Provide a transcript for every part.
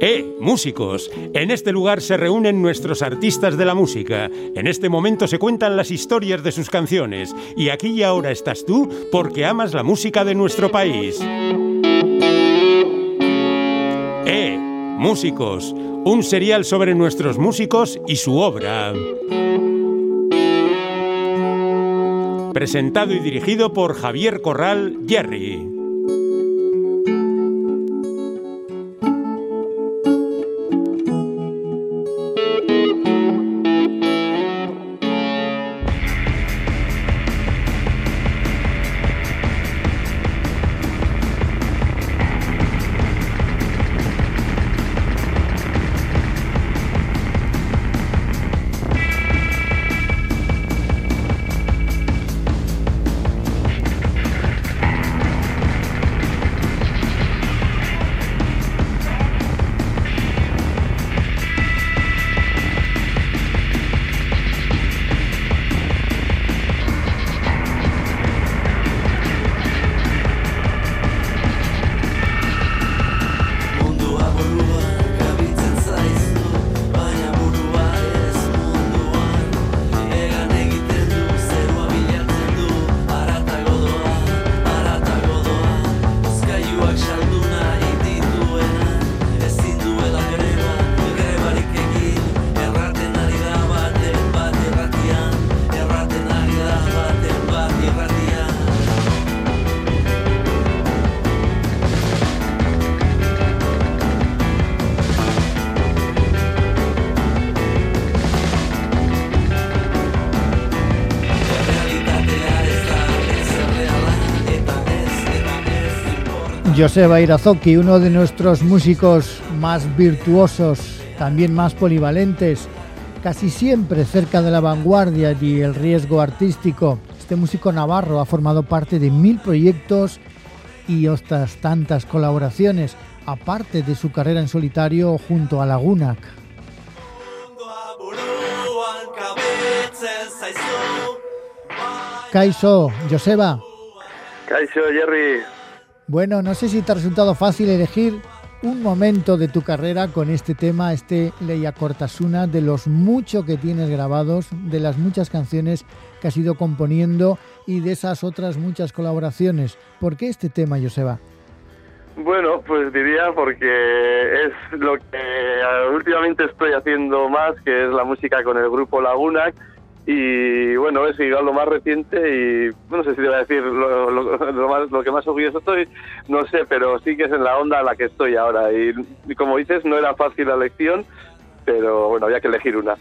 ¡Eh, músicos! En este lugar se reúnen nuestros artistas de la música. En este momento se cuentan las historias de sus canciones. Y aquí y ahora estás tú porque amas la música de nuestro país. ¡Eh, músicos! Un serial sobre nuestros músicos y su obra. Presentado y dirigido por Javier Corral Jerry. watch the luna. Joseba Irazoki, uno de nuestros músicos más virtuosos, también más polivalentes, casi siempre cerca de la vanguardia y el riesgo artístico. Este músico navarro ha formado parte de mil proyectos y otras tantas colaboraciones, aparte de su carrera en solitario junto a Lagunac. Kaiso, Joseba. Kaiso, Jerry. Bueno, no sé si te ha resultado fácil elegir un momento de tu carrera con este tema, este Leia Cortasuna, de los muchos que tienes grabados, de las muchas canciones que has ido componiendo y de esas otras muchas colaboraciones. ¿Por qué este tema, Joseba? Bueno, pues diría porque es lo que últimamente estoy haciendo más, que es la música con el grupo Laguna, y bueno, es igual lo más reciente y no sé si te voy a decir lo, lo, que más orgulloso estoy, no sé, pero sí que es en la onda en la que estoy ahora. Y, como dices, no era fácil la elección, pero bueno, había que elegir una.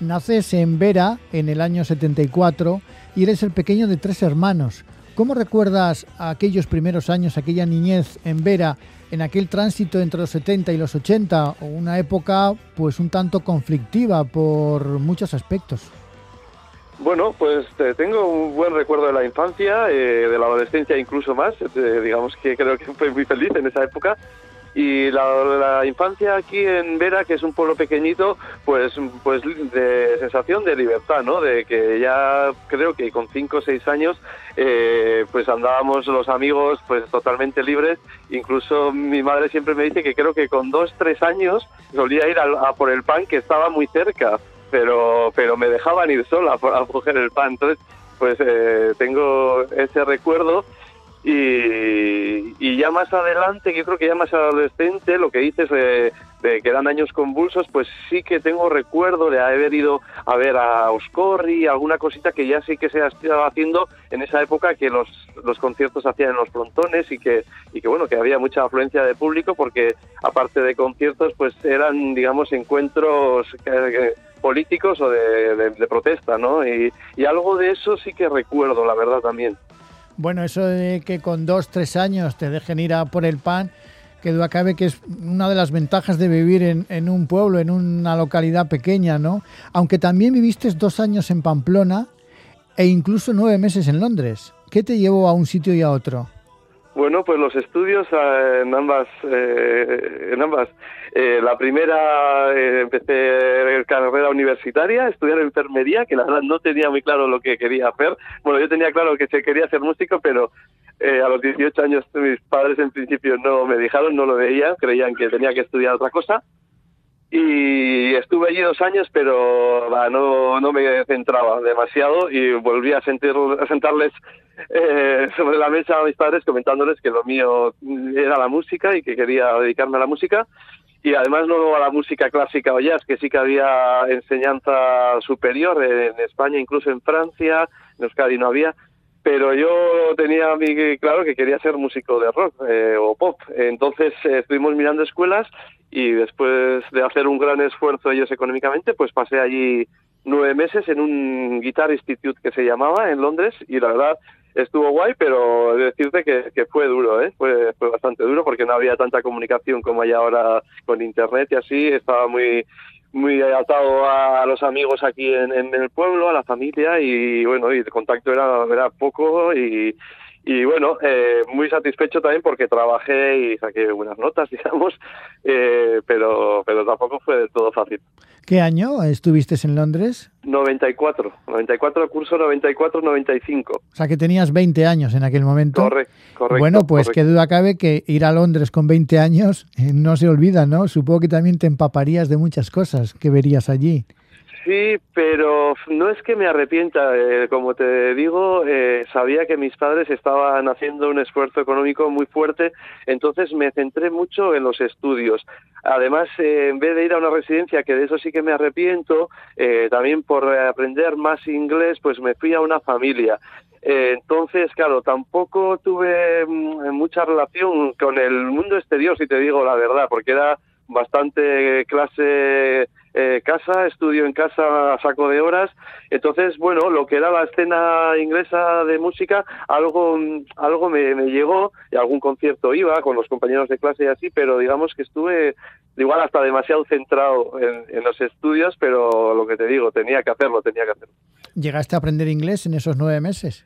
Naces en Vera en el año 74 y eres el pequeño de tres hermanos. ¿Cómo recuerdas aquellos primeros años, aquella niñez en Vera, en aquel tránsito entre los 70 y los 80, una época pues un tanto conflictiva por muchos aspectos? Bueno, pues tengo un buen recuerdo de la infancia, eh, de la adolescencia incluso más. Eh, digamos que creo que fui muy feliz en esa época. Y la, infancia aquí en Vera, que es un pueblo pequeñito, pues, pues de sensación de libertad, ¿no? De que ya creo que con cinco o seis años, eh, pues andábamos los amigos pues totalmente libres. Incluso mi madre siempre me dice que creo que con dos, tres años solía ir a por el pan que estaba muy cerca pero, pero me dejaban ir sola a, coger el pan. Entonces, pues eh, tengo ese recuerdo y, y, ya más adelante, yo creo que ya más adolescente, lo que dices de, de, que eran años convulsos, pues sí que tengo recuerdo de haber ido a ver a Oscorri, alguna cosita que ya sí que se estaba haciendo en esa época que los, los conciertos hacían en los frontones y que, y que bueno, que había mucha afluencia de público porque aparte de conciertos, pues eran, digamos, encuentros que políticos o de, protesta, ¿no? Y, algo de eso sí que recuerdo, la verdad, también. Bueno, eso de que con dos, tres años te dejen ir a por el pan, que duda cabe que es una de las ventajas de vivir en, en, un pueblo, en una localidad pequeña, ¿no? Aunque también viviste dos años en Pamplona e incluso nueve meses en Londres. ¿Qué te llevó a un sitio y a otro? Bueno, pues los estudios eh, en ambas, eh, en ambas. Eh, la primera empecé carrera universitaria, estudiar enfermería, que la verdad no tenía muy claro lo que quería hacer. Bueno, yo tenía claro que se quería ser músico, pero Eh, a los 18 años mis padres en principio no me dejaron, no lo veían, creían que tenía que estudiar otra cosa. Y estuve allí dos años, pero no, no me centraba demasiado y volví a, sentir, a sentarles eh, sobre la mesa a mis padres comentándoles que lo mío era la música y que quería dedicarme a la música. Y además no a la música clásica o jazz, que sí que había enseñanza superior en España, incluso en Francia, en Euskadi no había, pero yo tenía claro que quería ser músico de rock eh, o pop. Entonces eh, estuvimos mirando escuelas y después de hacer un gran esfuerzo ellos económicamente, pues pasé allí nueve meses en un Guitar Institute que se llamaba en Londres y la verdad estuvo guay, pero decirte que, que fue duro, ¿eh? fue, fue bastante duro porque no había tanta comunicación como hay ahora con internet y así, estaba muy muy atado a los amigos aquí en, el pueblo, a la familia y bueno, y el contacto era, era poco y, y bueno, eh, muy satisfecho también porque trabajé y saqué buenas notas, digamos, eh, pero, pero tampoco fue del todo fácil. ¿Qué año estuviste en Londres? 94, 94, curso 94-95. O sea que tenías 20 años en aquel momento. Correcto, correcto. Bueno, pues qué duda cabe que ir a Londres con 20 años eh, no se olvida, ¿no? Supongo que también te empaparías de muchas cosas que verías allí. Sí, pero no es que me arrepienta. Eh, como te digo, eh, sabía que mis padres estaban haciendo un esfuerzo económico muy fuerte, entonces me centré mucho en los estudios. Además, eh, en vez de ir a una residencia, que de eso sí que me arrepiento, también por aprender más inglés, pues me fui a una familia. entonces, claro, tampoco tuve mm, mucha relación con el mundo exterior, si te digo la verdad, porque era bastante clase eh, casa, estudio en casa saco de horas. Entonces, bueno, lo que era la escena inglesa de música, algo, algo me, llegó, y algún concierto iba con los compañeros de clase y así, pero digamos que estuve igual hasta demasiado centrado en, en los estudios, pero lo que te digo, tenía que hacerlo, tenía que hacerlo. ¿Llegaste a aprender inglés en esos nueve meses?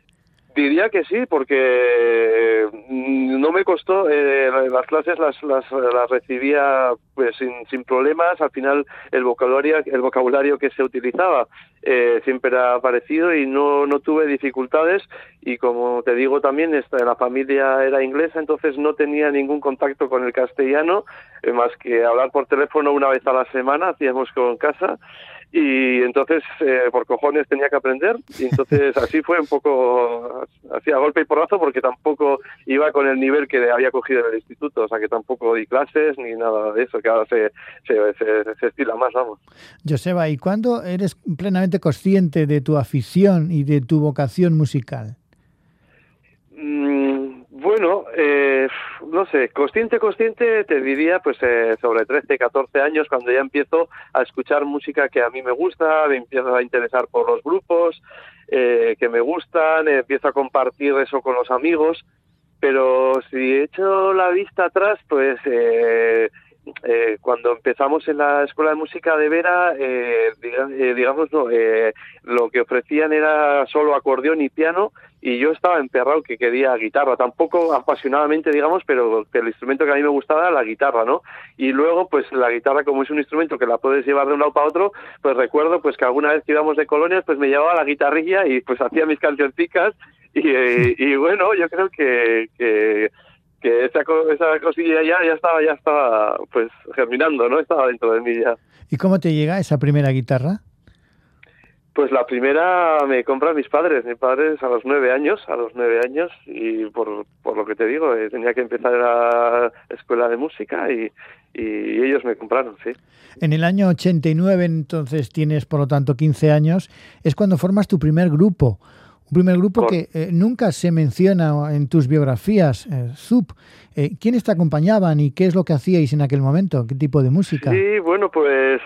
Diría que sí, porque mm, no me costó, eh, las clases las, las, las recibía pues sin, sin, problemas, al final el vocabulario, el vocabulario que se utilizaba eh, siempre era parecido y no, no tuve dificultades. Y como te digo también esta, la familia era inglesa, entonces no tenía ningún contacto con el castellano, eh, más que hablar por teléfono una vez a la semana, hacíamos con casa y entonces eh, por cojones tenía que aprender. Y entonces así fue un poco hacía golpe y porrazo porque tampoco iba con el nivel que había cogido en el instituto. O sea que tampoco di clases ni nada de eso que ahora se, se, se, estila más vamos. Joseba ¿y cuándo eres plenamente consciente de tu afición y de tu vocación musical? Mm, bueno, eh, no sé, consciente, consciente, te diría pues eh, sobre 13, 14 años, cuando ya empiezo a escuchar música que a mí me gusta, me empiezo a interesar por los grupos eh, que me gustan, empiezo a compartir eso con los amigos, pero si echo la vista atrás, pues eh, eh, cuando empezamos en la escuela de música de Vera, eh, eh, digamos, no, lo que ofrecían era solo acordeón y piano y yo estaba emperrado que quería guitarra, tampoco apasionadamente, digamos, pero el instrumento que a mí me gustaba era la guitarra, ¿no? Y luego, pues la guitarra, como es un instrumento que la puedes llevar de un lado para otro, pues recuerdo pues que alguna vez que íbamos de colonias, pues me llevaba la guitarrilla y pues hacía mis cancioncicas y, y bueno, yo creo que, que que esa, esa cosilla ya, ya estaba, ya estaba pues germinando, ¿no? Estaba dentro de mí ya. ¿Y cómo te llega esa primera guitarra? Pues la primera me compran mis padres, mis padres a los nueve años, a los nueve años, y por, por lo que te digo, eh, tenía que empezar la escuela de música y, y ellos me compraron, sí. En el año 89, entonces tienes por lo tanto 15 años, es cuando formas tu primer grupo. Un primer grupo que eh, nunca se menciona en tus biografías, eh, ZUP. Eh, ¿Quiénes te acompañaban y qué es lo que hacíais en aquel momento? ¿Qué tipo de música? Sí, bueno, pues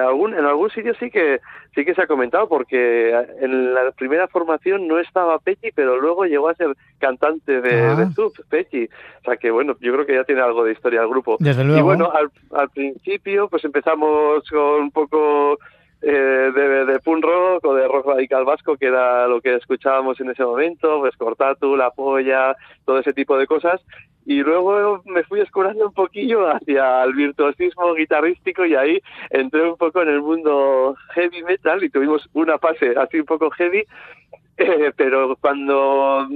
algún, en algún sitio sí que sí que se ha comentado porque en la primera formación no estaba Pechi, pero luego llegó a ser cantante de, ah. ZUP, Pechi. O sea que bueno, yo creo que ya tiene algo de historia el grupo. Desde luego. Y bueno, al, al principio pues empezamos con un poco eh, de, de, punk rock o de rock radical vasco, que era lo que escuchábamos en ese momento, pues Cortatu, La Polla, todo ese tipo de cosas. Y luego me fui escurando un poquillo hacia el virtuosismo guitarrístico y ahí entré un poco en el mundo heavy metal y tuvimos una fase así un poco heavy, eh, pero cuando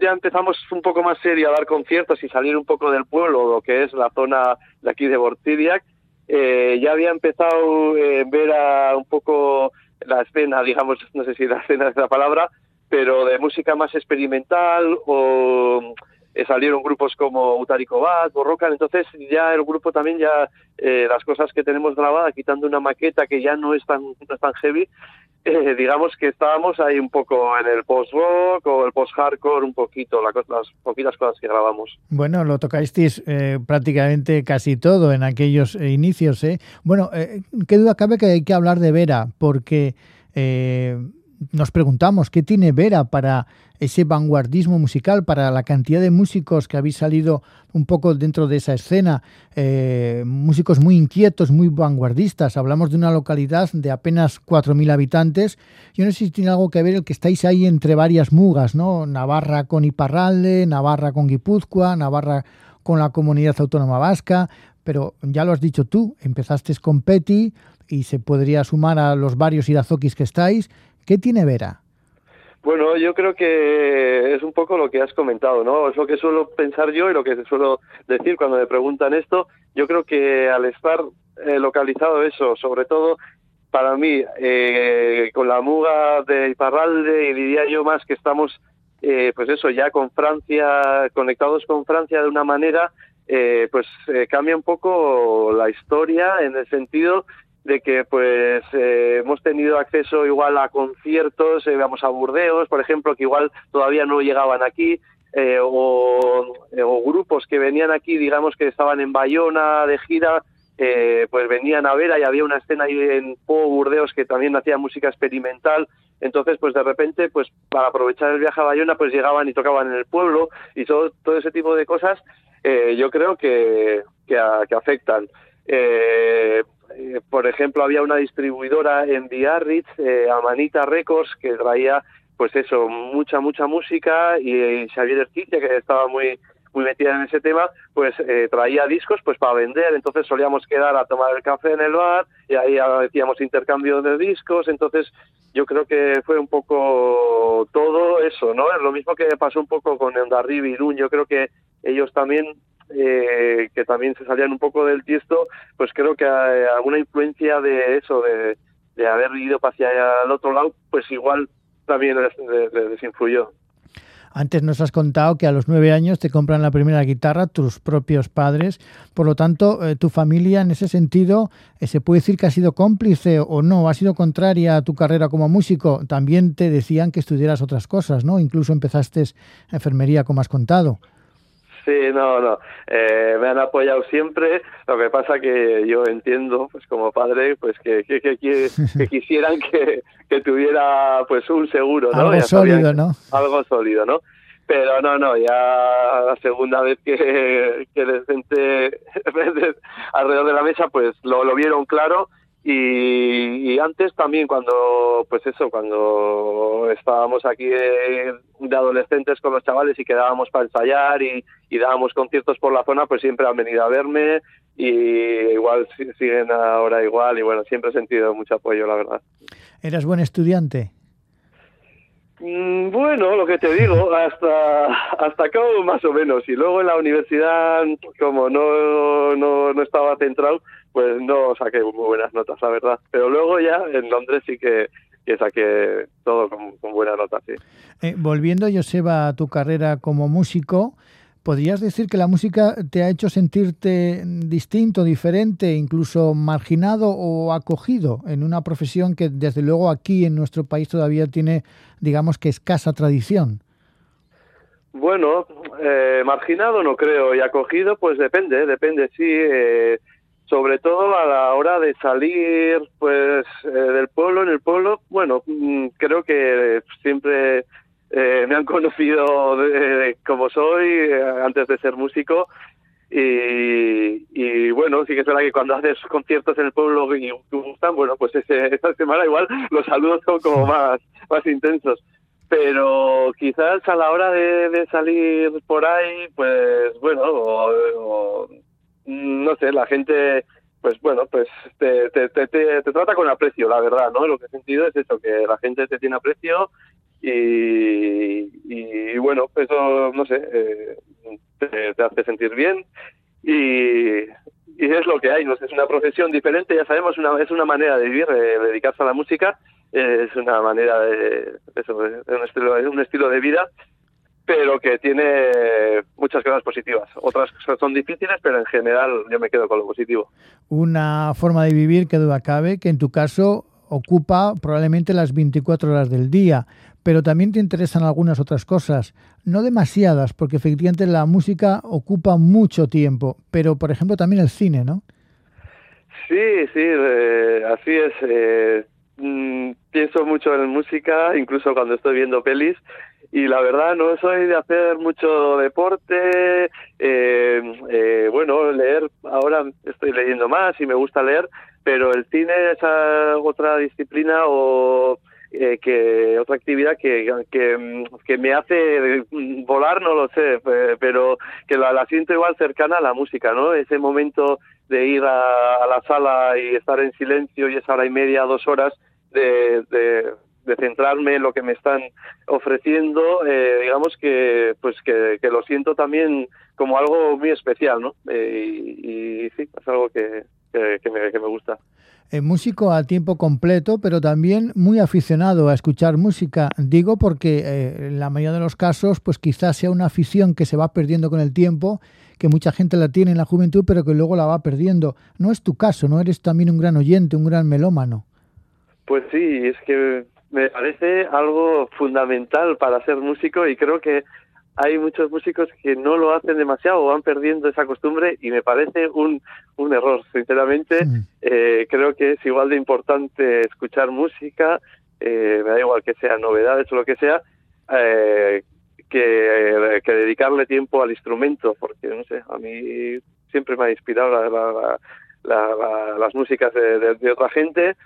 ya empezamos un poco más serio a dar conciertos y salir un poco del pueblo, lo que es la zona de aquí de Bortidiac, eh, ya había empezado eh, ver a un poco la escena, digamos, no sé si la escena es la palabra, pero de música más experimental o salieron grupos como Utarico Bat, Borrocan, entonces ya el grupo también ya eh, las cosas que tenemos grabadas, quitando una maqueta que ya no es tan, no es heavy, eh, digamos que estábamos ahí un poco en el post-rock o el post-hardcore, un poquito, las poquitas cosas que grabamos. Bueno, lo tocasteis prácticamente casi todo en aquellos inicios. ¿eh? Bueno, qué duda cabe que hay que hablar de Vera, porque nos preguntamos qué tiene Vera para ese vanguardismo musical, para la cantidad de músicos que habéis salido un poco dentro de esa escena, eh, músicos muy inquietos, muy vanguardistas. Hablamos de una localidad de apenas 4.000 habitantes. Yo no sé si tiene algo que ver el que estáis ahí entre varias mugas, ¿no? Navarra con Iparralde, Navarra con Guipúzcoa, Navarra con la comunidad autónoma vasca, pero ya lo has dicho tú, empezaste con Petty y se podría sumar a los varios irazokis que estáis ¿Qué tiene Vera? Bueno, yo creo que es un poco lo que has comentado, ¿no? Es lo que suelo pensar yo y lo que suelo decir cuando me preguntan esto. Yo creo que al estar eh, localizado eso, sobre todo para mí, eh, con la muga de Iparralde y diría yo más que estamos, eh, pues eso, ya con Francia, conectados con Francia de una manera, pues cambia un poco la historia en el sentido de que pues eh, hemos tenido acceso igual a conciertos, eh, vamos a Burdeos, por ejemplo, que igual todavía no llegaban aquí, eh, o, grupos que venían aquí, digamos que estaban en Bayona de gira, pues venían a ver, y había una escena ahí en Po, Burdeos, que también hacía música experimental, entonces pues de repente, pues para aprovechar el viaje a Bayona, pues llegaban y tocaban en el pueblo, y todo, todo ese tipo de cosas, yo creo que, que, que afectan. Eh, eh, por ejemplo, había una distribuidora en Biarritz, eh, Amanita Records, que traía, pues eso, mucha, mucha música y, Xavier Erquicia, que estaba muy muy metida en ese tema, pues eh, traía discos pues para vender, entonces solíamos quedar a tomar el café en el bar y ahí hacíamos intercambio de discos, entonces yo creo que fue un poco todo eso, ¿no? Es lo mismo que pasó un poco con Endarri y Irún, yo creo que ellos también eh, que también se salían un poco del tiesto, pues creo que alguna influencia de eso, de, haber ido hacia el otro lado, pues igual también les, influyó. Antes nos has contado que a los nueve años te compran la primera guitarra tus propios padres. Por lo tanto, eh, tu familia en ese sentido eh, se puede decir que ha sido cómplice o no, ha sido contraria a tu carrera como músico. También te decían que estudiaras otras cosas, ¿no? Incluso empezaste enfermería, como has contado. Sí, no, no. Eh, me han apoyado siempre. Lo que pasa que yo entiendo, pues como padre, pues que, que, que, quisieran que, que, tuviera pues un seguro, ¿no? Algo sólido, ¿no? Algo sólido, ¿no? Pero no, no, ya la segunda vez que, que les senté alrededor de la mesa, pues lo, lo vieron claro y, antes también cuando, pues eso, cuando estábamos aquí de, adolescentes con los chavales y quedábamos para ensayar y, dábamos conciertos por la zona, pues siempre han venido a verme y igual siguen ahora igual y bueno, siempre he sentido mucho apoyo, la verdad. ¿Eras buen estudiante? Mm, bueno, lo que te digo, hasta hasta acá más o menos. Y luego en la universidad, como no, no, no estaba centrado, pues no saqué muy buenas notas, la verdad. Pero luego ya en Londres sí que, saqué todo con, buenas notas, sí. Eh, volviendo, Joseba, a tu carrera como músico, ¿podrías decir que la música te ha hecho sentirte distinto, diferente, incluso marginado o acogido en una profesión que desde luego aquí en nuestro país todavía tiene, digamos que escasa tradición? Bueno, eh, marginado no creo y acogido pues depende, depende, sí. Eh, sobre todo a la hora de salir pues eh, del pueblo en el pueblo bueno mm, creo que siempre eh, me han conocido como soy eh, antes de ser músico y, y, bueno sí que es verdad que cuando haces conciertos en el pueblo y te gustan bueno pues ese, esta semana igual los saludos son como más más intensos. Pero quizás a la hora de, salir por ahí pues bueno no sé, la gente, pues bueno, pues te, te, te, te, trata con aprecio, la verdad, ¿no? Lo que he sentido es eso, que la gente te tiene aprecio y, y bueno, eso, no sé, eh, te, hace sentir bien y, y, es lo que hay, ¿no? es una profesión diferente, ya sabemos, una, es una manera de vivir, de dedicarse a la música, es una manera de, eso, un estilo, un estilo de vida pero que tiene muchas cosas positivas. Otras son difíciles, pero en general yo me quedo con lo positivo. Una forma de vivir que duda cabe, que en tu caso ocupa probablemente las 24 horas del día, pero también te interesan algunas otras cosas, no demasiadas, porque efectivamente la música ocupa mucho tiempo, pero por ejemplo también el cine, ¿no? Sí, sí, eh, así es. Eh, mm, pienso mucho en música, incluso cuando estoy viendo pelis, y la verdad no soy de hacer mucho deporte, eh, eh, bueno, leer, ahora estoy leyendo más y me gusta leer, pero el cine es otra disciplina o eh, que otra actividad que, que, me hace volar, no lo sé, pero que la, siento igual cercana a la música, ¿no? Ese momento de ir a, la sala y estar en silencio y esa hora y media, dos horas de, de, centrarme en lo que me están ofreciendo, eh, digamos que pues que, lo siento también como algo muy especial, ¿no? Eh, y, sí, es algo que, que, me, que me gusta. Eh, músico a tiempo completo, pero también muy aficionado a escuchar música. Digo porque eh, en la mayoría de los casos, pues quizás sea una afición que se va perdiendo con el tiempo, que mucha gente la tiene en la juventud, pero que luego la va perdiendo. No es tu caso, ¿no? Eres también un gran oyente, un gran melómano. Pues sí, es que me parece algo fundamental para ser músico y creo que hay muchos músicos que no lo hacen demasiado o van perdiendo esa costumbre y me parece un, un error. Sinceramente, eh, creo que es igual de importante escuchar música, eh, me da igual que sean novedades o lo que sea, eh, que, que, dedicarle tiempo al instrumento, porque no sé, a mí siempre me ha inspirado la, la, las músicas de, de, otra gente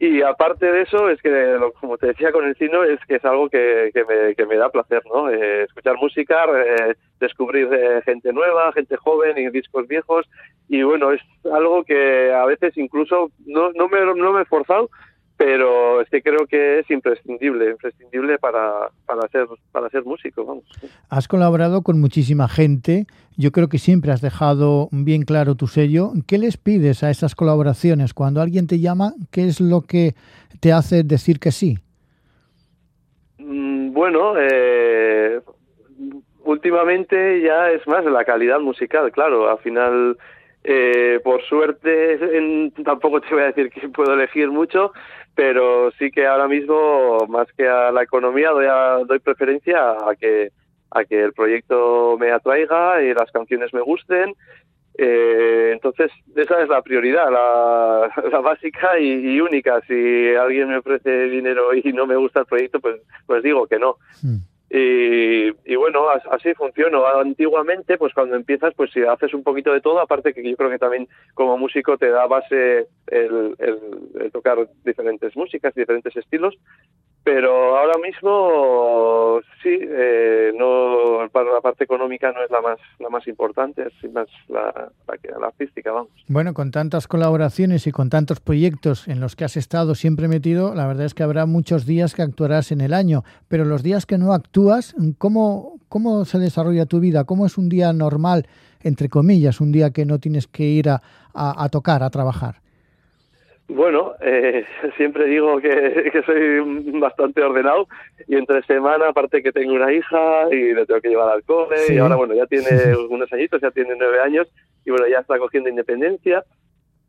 y aparte de eso, es que, como te decía con el cine, es que es algo que, que, me, que me da placer, ¿no? Eh, escuchar música, eh, descubrir gente nueva, gente joven y discos viejos. Y bueno, es algo que a veces incluso no, no, me, no me he forzado, pero es que creo que es imprescindible, imprescindible para, para, ser, para ser músico. Vamos. Has colaborado con muchísima gente, yo creo que siempre has dejado bien claro tu sello. ¿Qué les pides a esas colaboraciones? Cuando alguien te llama, ¿qué es lo que te hace decir que sí? Mm, bueno, eh, últimamente ya es más la calidad musical, claro, al final... Eh, por suerte, tampoco te voy a decir que puedo elegir mucho, pero sí que ahora mismo, más que a la economía, doy, doy preferencia a que, a que el proyecto me atraiga y las canciones me gusten. Eh, entonces, esa es la prioridad, la, básica y, única. Si alguien me ofrece dinero y no me gusta el proyecto, pues, pues digo que no. Hmm. Y, bueno, así funciona. Antiguamente, pues cuando empiezas, pues si haces un poquito de todo, aparte que yo creo que también como músico te da base el tocar diferentes músicas, diferentes estilos, pero ahora mismo sí eh, no la parte económica no es la más la más importante es más la, la, artística vamos. Bueno con tantas colaboraciones y con tantos proyectos en los que has estado siempre metido la verdad es que habrá muchos días que actuarás en el año pero los días que no actúas cómo cómo se desarrolla tu vida cómo es un día normal entre comillas un día que no tienes que ir a, a tocar a trabajar bueno, eh, siempre digo que, que, soy bastante ordenado y entre semana, aparte que tengo una hija y le tengo que llevar al cole y ahora, bueno, ya tiene unos añitos, ya tiene nueve años y bueno, ya está cogiendo independencia.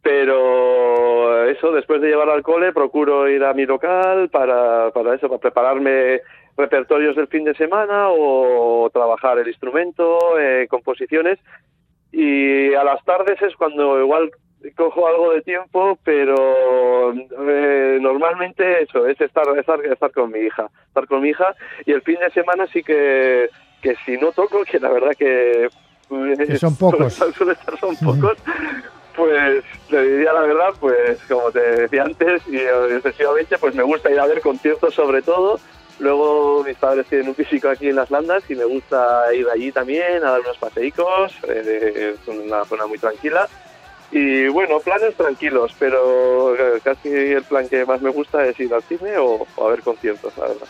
Pero eso, después de llevarla al cole, procuro ir a mi local para, para eso, para prepararme repertorios del fin de semana o trabajar el instrumento, eh, composiciones. Y a las tardes es cuando igual cojo algo de tiempo, pero eh, normalmente eso es estar, estar, estar con mi hija, estar con mi hija y el fin de semana sí que, que si no toco, que la verdad que, son pocos, suele estar son pocos, pues le diría la verdad, pues como te decía antes y excesivamente, pues me gusta ir a ver conciertos sobre todo. Luego mis padres tienen un físico aquí en las Landas y me gusta ir allí también a dar unos paseicos, eh, es una zona muy tranquila y bueno, planes tranquilos, pero eh, casi el plan que más me gusta es ir al cine o, o a ver conciertos, la verdad.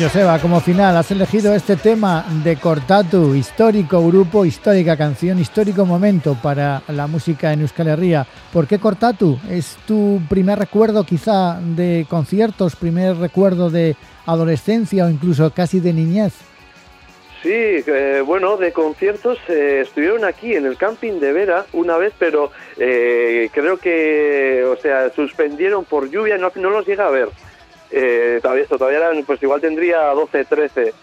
Joseba, como final, has elegido este tema de Cortatu, histórico grupo, histórica canción, histórico momento para la música en Euskal Herria. ¿Por qué Cortatu? ¿Es tu primer recuerdo quizá de conciertos, primer recuerdo de adolescencia o incluso casi de niñez? Sí, eh, bueno, de conciertos eh, estuvieron aquí en el camping de Vera una vez, pero eh, creo que, o sea, suspendieron por lluvia, no, no los llega a ver. todavía esto, todavía eran, pues igual tendría 12, 13.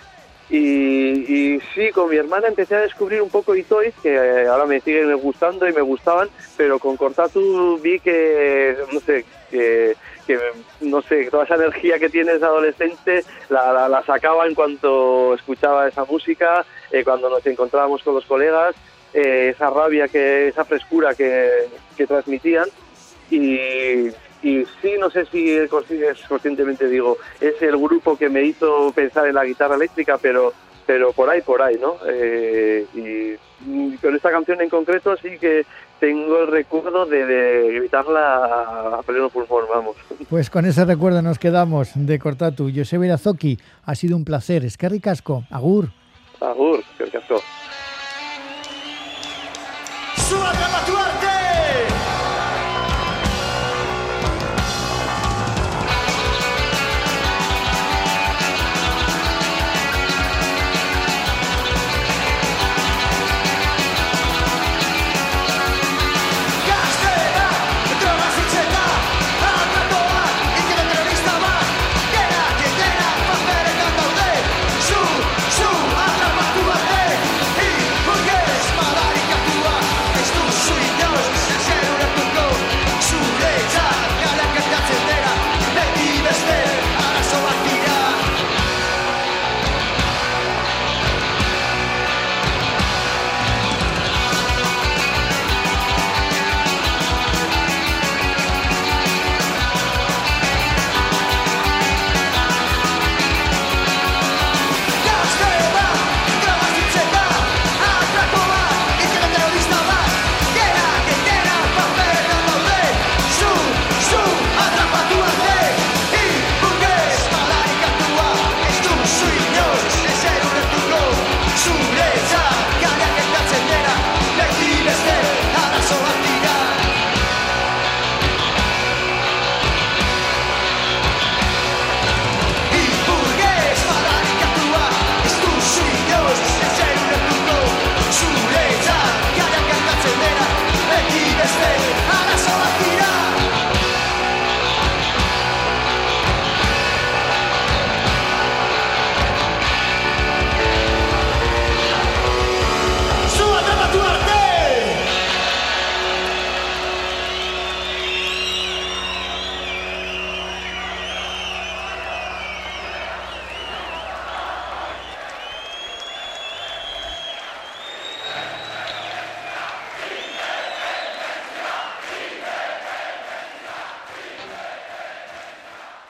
Y, sí, con mi hermana empecé a descubrir un poco Itoiz, que ahora me siguen gustando y me gustaban, pero con Cortatu vi que, no sé, que que no sé, toda esa energía que tienes adolescente la, la, sacaba en cuanto escuchaba esa música, eh, cuando nos encontrábamos con los colegas, eh, esa rabia, que esa frescura que, que transmitían. Y, y sí, no sé si conscientemente digo, es el grupo que me hizo pensar en la guitarra eléctrica, pero pero por ahí, por ahí, ¿no? Eh, y con esta canción en concreto sí que tengo el recuerdo de, gritarla a pleno pulmón, vamos. Pues con ese recuerdo nos quedamos de Cortatu. José Irazoki, ha sido un placer. Es que ricasco. Agur. Agur, que ricasco.